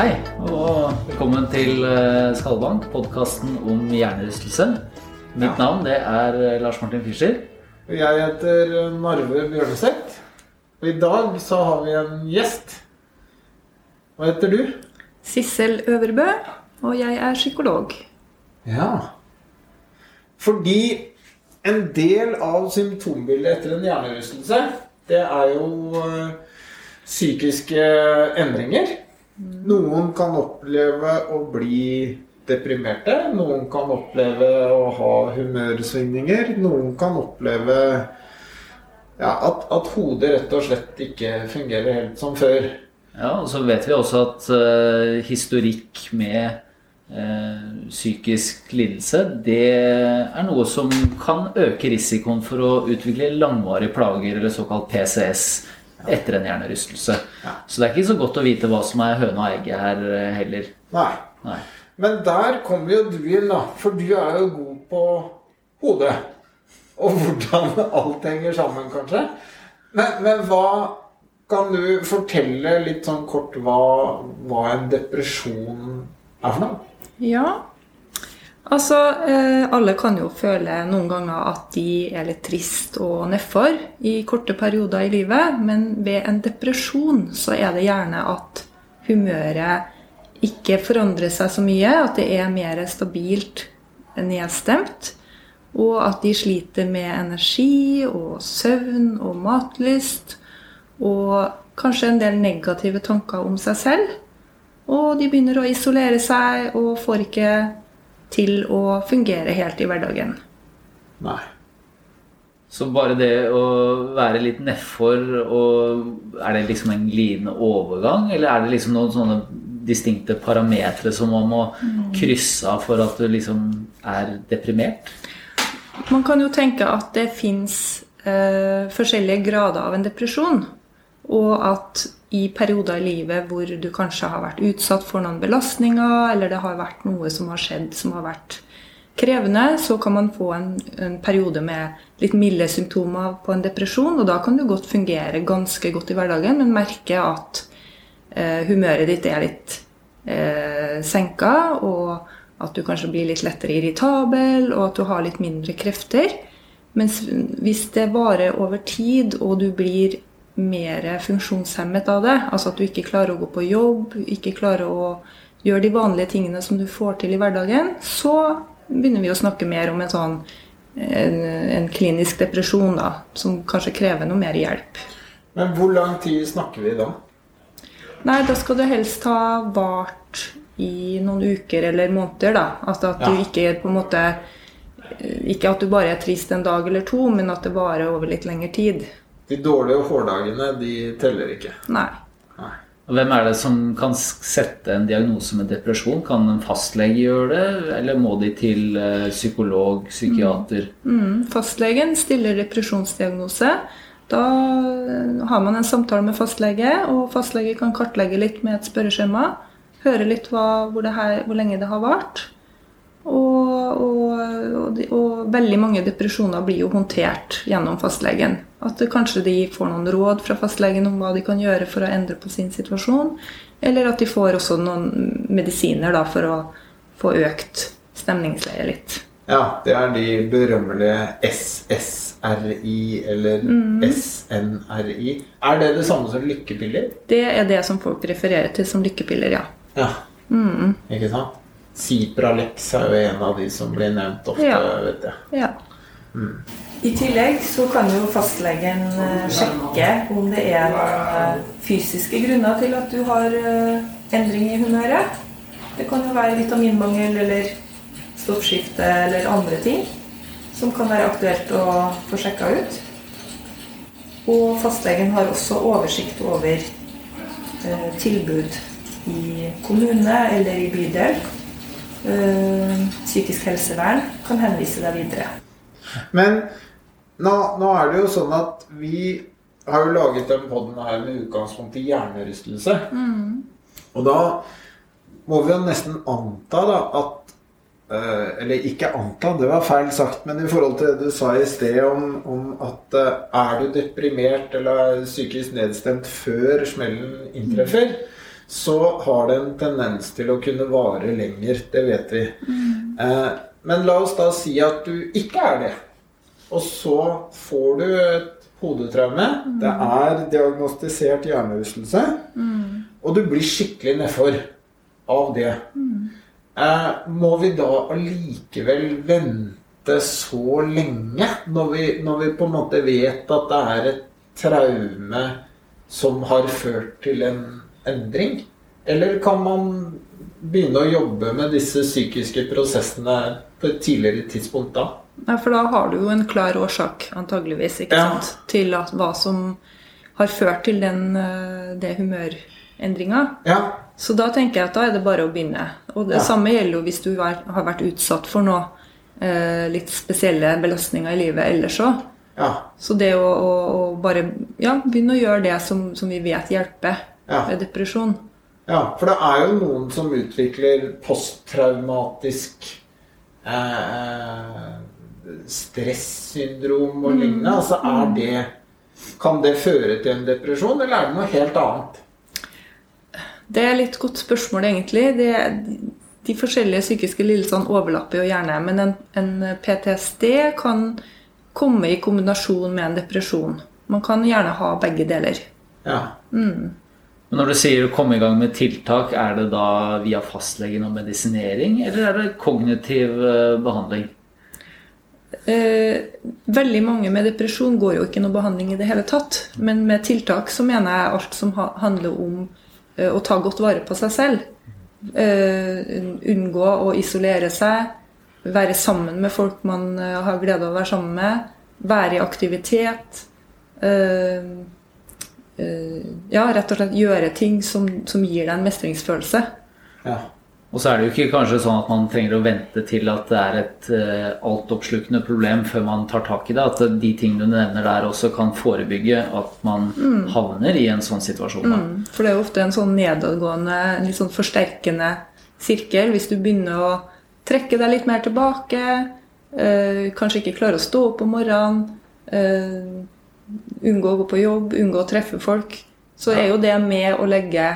Hei, og velkommen til eh, Skallebank, podkasten om hjernerystelse. Mitt Ja. navn det er eh, Lars Martin Fischer. Og Jeg heter Narve Bjørneseth. Og i dag så har vi en gjest. Hva heter du? Sissel Øverbø, og jeg er psykolog. Ja. Fordi en del av symptombildet etter en hjernerystelse, det er jo eh, psykiske endringer. Noen kan oppleve å bli deprimerte. Noen kan oppleve å ha humørsvingninger. Noen kan oppleve ja, at, at hodet rett og slett ikke fungerer helt som før. Ja, og så vet vi også at uh, historikk med uh, psykisk lidelse, det er noe som kan øke risikoen for å utvikle langvarige plager, eller såkalt PCS, etter en hjernerystelse. Ja. Så det er ikke så godt å vite hva som er høna og egget her eh, heller. Nei. Nei. Men der kommer jo du inn, da. For du er jo god på hodet. Og hvordan alt henger sammen, kanskje. Men, men hva Kan du fortelle litt sånn kort hva, hva en depresjon er for noe? Ja. Altså, eh, alle kan jo føle noen ganger at de er litt trist og nedfor i korte perioder i livet, men ved en depresjon så er det gjerne at humøret ikke forandrer seg så mye, at det er mer stabilt nedstemt, og at de sliter med energi og søvn og matlyst, og kanskje en del negative tanker om seg selv. Og de begynner å isolere seg og får ikke til å fungere helt i hverdagen. Nei. Så bare det å være litt nedfor, og er det liksom en glidende overgang? Eller er det liksom noen sånne distinkte parametere som man må krysse av for at du liksom er deprimert? Man kan jo tenke at det fins eh, forskjellige grader av en depresjon. Og at i perioder i livet hvor du kanskje har vært utsatt for noen belastninger, eller det har vært noe som har skjedd som har vært krevende, så kan man få en, en periode med litt milde symptomer på en depresjon. Og da kan du godt fungere ganske godt i hverdagen, men merke at eh, humøret ditt er litt eh, senka, og at du kanskje blir litt lettere irritabel, og at du har litt mindre krefter. Mens hvis det varer over tid, og du blir mer funksjonshemmet av det, altså at du ikke klarer å gå på jobb, ikke klarer å gjøre de vanlige tingene som du får til i hverdagen, så begynner vi å snakke mer om en sånn en, en klinisk depresjon, da, som kanskje krever noe mer hjelp. Men hvor lang tid snakker vi da? Nei, da skal du helst ha vart i noen uker eller måneder, da. Altså at Ja. du ikke på en måte Ikke at du bare er trist en dag eller to, men at det varer over litt lengre tid. De dårlige hårdagene, de teller ikke. Nei. Nei. Hvem er det som kan sette en diagnose med depresjon? Kan en fastlege gjøre det, eller må de til eh, psykolog, psykiater? Mm, fastlegen stiller depresjonsdiagnose. Da eh, har man en samtale med fastlege, og fastlege kan kartlegge litt med et spørreskjema. Høre litt hva, hvor, det her, hvor lenge det har vart. Og, og, og, og veldig mange depresjoner blir jo håndtert gjennom fastlegen. At kanskje de får noen råd fra fastlegen om hva de kan gjøre for å endre på sin situasjon. Eller at de får også noen medisiner da, for å få økt stemningsleie litt. Ja, det er de berømmelige SSRI eller SNRI. Er det det samme som lykkepiller? Det er det som folk refererer til som lykkepiller, ja. Ja. Ikke sant? Cipralex er jo en av de som blir nevnt ofte, Ja. vet jeg. ja. I tillegg så kan jo fastlegen eh, sjekke om det er eh, fysiske grunner til at du har eh, endring i humøret. Det kan jo være vitaminmangel eller stoffskifte eller andre ting som kan være aktuelt å få sjekka ut. Og fastlegen har også oversikt over tilbud i kommune eller i bydel psykisk helsevern kan henvise deg videre. Men nå, nå er det jo sånn at vi har jo laget den poden her med utgangspunkt i hjernerystelse. Og da må vi jo nesten anta da at eh, Eller ikke anta, det var feil sagt, men i forhold til det du sa i sted om, om at eh, er du deprimert eller psykisk nedstemt før smellen inntreffer, så har det en tendens til å kunne vare lenger. Det vet vi. Mm. men la oss da si at du ikke er det. Og så får du et hodetraume. Det er diagnostisert hjernerystelse. Og du blir skikkelig nedfor av det. Eh, må vi da allikevel vente så lenge, når vi, når vi på en måte vet at det er et traume som har ført til en endring? Eller kan man begynne å jobbe med disse psykiske prosessene på et tidligere tidspunkt da? Nei, for da har du jo en klar årsak, antageligvis, ikke Ja. sant? til at, hva som har ført til den, eh, det humørendringa. Ja. Så da tenker jeg at da er det bare å begynne. Og det Ja. samme gjelder jo hvis du er, har vært utsatt for noe eh, litt spesielle belastninger i livet ellers òg. Ja. Så det å, å, å bare ja, begynne å gjøre det som, som vi vet hjelper ved depresjon. Ja, for det er jo noen som utvikler posttraumatisk eh, stressyndrom og lignende. Altså er det Kan det føre til en depresjon, eller er det noe helt annet? Det er litt godt spørsmål, egentlig. Det, de forskjellige psykiske lidelsene overlapper jo gjerne. Men en, en PTSD kan komme i kombinasjon med en depresjon. Man kan gjerne ha begge deler. Ja. Men når du sier å komme i gang med tiltak, er det da via fastlegen og medisinering, eller er det kognitiv eh, behandling? Eh, veldig mange med depresjon går jo ikke noe behandling i det hele tatt. Men med tiltak så mener jeg alt som ha, handler om eh, å ta godt vare på seg selv. Eh, unngå å isolere seg. Være sammen med folk man har glede av å være sammen med. Være i aktivitet. Ja, rett og slett gjøre ting som, som gir deg en mestringsfølelse. ja. Og så er det jo ikke kanskje sånn at man trenger å vente til at det er et uh, altoppslukende problem før man tar tak i det. At de tingene du nevner der også kan forebygge at man havner i en sånn situasjon. Mm, For det er jo ofte en sånn nedadgående, litt sånn forsterkende sirkel. Hvis du begynner å trekke deg litt mer tilbake, uh, kanskje ikke klarer å stå opp om morgenen, uh, unngå å gå på jobb, unngå å treffe folk, så er jo det med å legge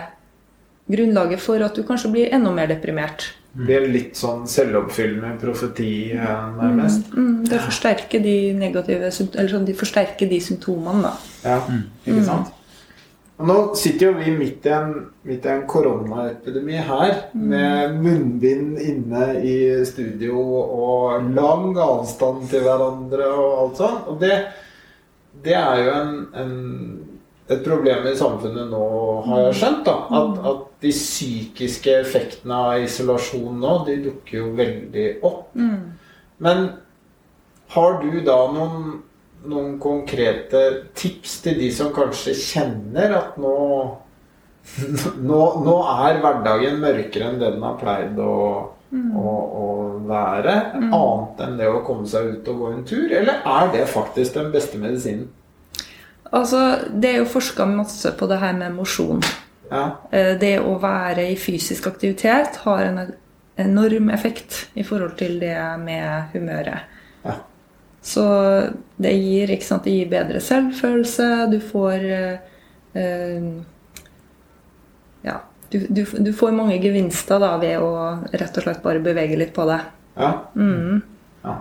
grunnlaget for at du kanskje blir enda mer deprimert. Det er litt sånn selvoppfyllende profeti, eh, nærmest. Mm, det forsterker de negative eller sånn, de forsterker de symptomene, da. Ja, ikke sant? Og nå sitter jo vi midt i en, midt i en koronaepidemi her, med munnbind inne i studio og lang avstand til hverandre og alt sånt. Og det, det er jo en, en, et problem i samfunnet nå, har jeg skjønt. da, At, at de psykiske effektene av isolasjon nå, de dukker jo veldig opp. Men har du da noen, noen konkrete tips til de som kanskje kjenner at nå, nå, nå er hverdagen mørkere enn det den har pleid å, å, å være? Annet enn det å komme seg ut og gå en tur? Eller er det faktisk den beste medisinen? Altså, Det er jo forska masse på det her med mosjon. Ja, Eh, Det å være i fysisk aktivitet har en enorm effekt i forhold til det med humøret. Ja. Så det gir, sant, det gir bedre selvfølelse, du får eh, eh, Ja, du, du, du får mange gevinster da ved å rett og slett bare bevege litt på det. ja. Mm. ja.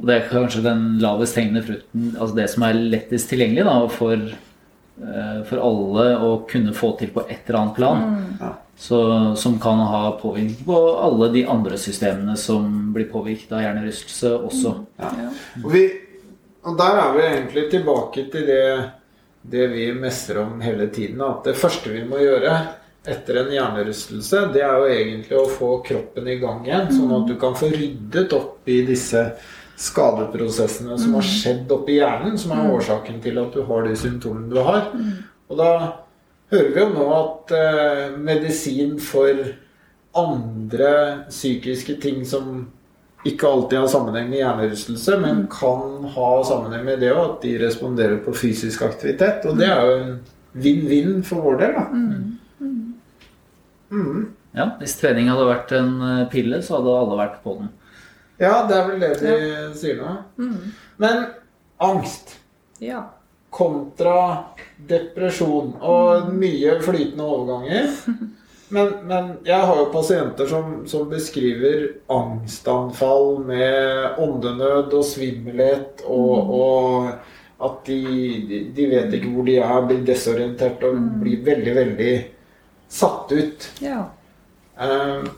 Og det er kanskje den lavest hengende frukten, altså det som er lettest tilgjengelig da, for, eh, for alle å kunne få til på et eller annet plan. Mm. Så, som kan ha påvirkning på alle de andre systemene som blir påvirket av hjernerystelse også. Ja. Og, vi, og der er vi egentlig tilbake til det, det vi messer om hele tiden. At det første vi må gjøre etter en hjernerystelse, det er jo egentlig å få kroppen i gang igjen. Sånn at du kan få ryddet opp i disse skadeprosessene som har skjedd oppi hjernen, som er årsaken til at du har de symptomene du har. Og da hører vi jo nå at eh, medisin for andre psykiske ting som ikke alltid har sammenheng med hjernerystelse, men kan ha sammenheng med det òg, at de responderer på fysisk aktivitet. Og det er jo en vinn-vinn for vår del, da. Mm. Ja, Hvis trening hadde vært en eh, pille, så hadde alle vært på den. Ja, det er vel det de sier nå. Men angst Ja. kontra depresjon og mye flytende overganger. Men, men jeg har jo pasienter som, som beskriver angstanfall med åndenød og svimmelhet og, og at de, de- vet ikke hvor de er, blir desorientert og blir veldig, veldig satt ut. ja. Eh,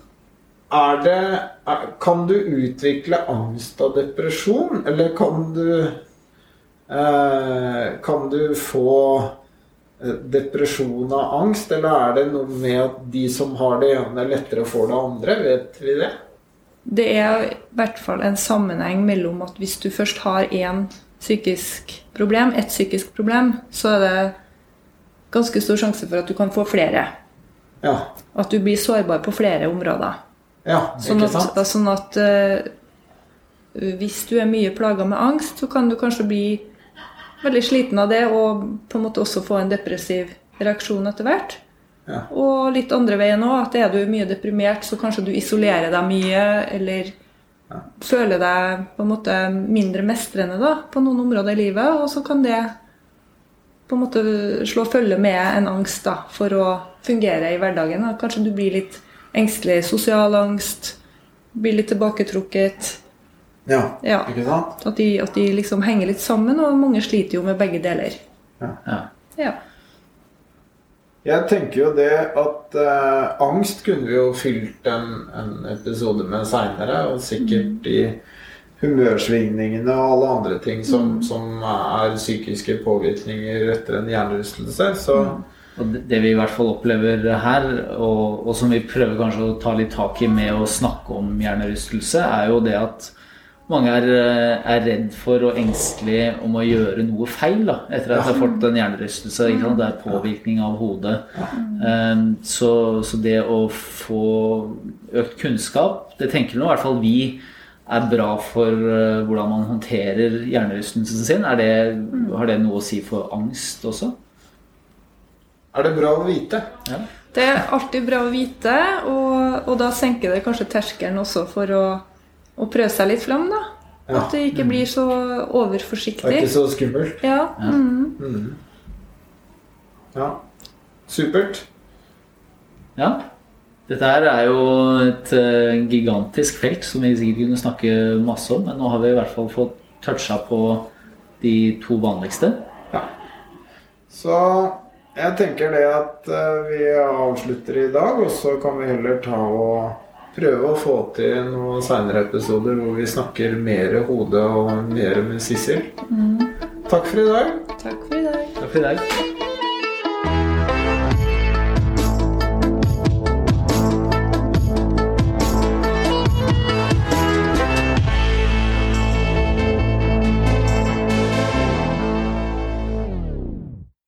Er det er, Kan du utvikle angst og depresjon, eller kan du eh, Kan du få eh, depresjon av angst, eller er det noe med at de som har det ene, lettere får det andre? Vet vi det? Det er i hvert fall en sammenheng mellom at hvis du først har én psykisk problem, et psykisk problem, så er det ganske stor sjanse for at du kan få flere. Ja. At du blir sårbar på flere områder. Ja Sånn at, sant? sånn at uh, hvis du er mye plaga med angst, så kan du kanskje bli veldig sliten av det og på en måte også få en depressiv reaksjon etter hvert. Ja. Og litt andre veien òg, at er du mye deprimert, så kanskje du isolerer deg mye, eller føler deg på en måte mindre mestrende da, på noen områder i livet, og så kan det på en måte slå følge med en angst da, for å fungere i hverdagen. Da. Kanskje du blir litt engstelig, sosial angst, blir litt tilbaketrukket. Ja, Ja. ikke sant? At de, at de liksom henger litt sammen, og mange sliter jo med begge deler. Ja. Ja. Jeg tenker jo det at eh, angst kunne vi jo fylt en, en episode med seinere, og sikkert i humørsvingningene og alle andre ting som, som er psykiske påvirkninger etter en hjernerystelse. Så Og det- vi i hvert fall opplever her, og, og som vi prøver kanskje å ta litt tak i med å snakke om hjernerystelse, er jo det at mange er, eh, er redd for og engstelig om å gjøre noe feil da, etter at de har fått en hjernerystelse. Det er påvirkning av hodet. Um, så, så det å få økt kunnskap, det tenker nå i hvert fall vi er bra for eh, hvordan man håndterer hjernerystelsen sin. Det, Har det noe å si for angst også? Er det bra å vite. Ja. Det er alltid bra å vite, og, og da senker det kanskje terskelen også for å, å prøve seg litt fram. da. Ja. At det ikke blir så overforsiktig. Det er ikke så skummelt. Ja. Mm. Ja. Supert. Ja. Dette her er jo et eh, gigantisk felt som vi sikkert kunne snakke masse om, men nå har vi i hvert fall fått toucha på de to vanligste. Ja. Så jeg tenker det at eh, vi avslutter i dag, og så kan vi heller ta og prøve å få til noen seinere episoder hvor vi snakker mer hode og mer med Sissel. Takk for i dag. Takk for i dag. Takk for i dag.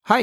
Hei,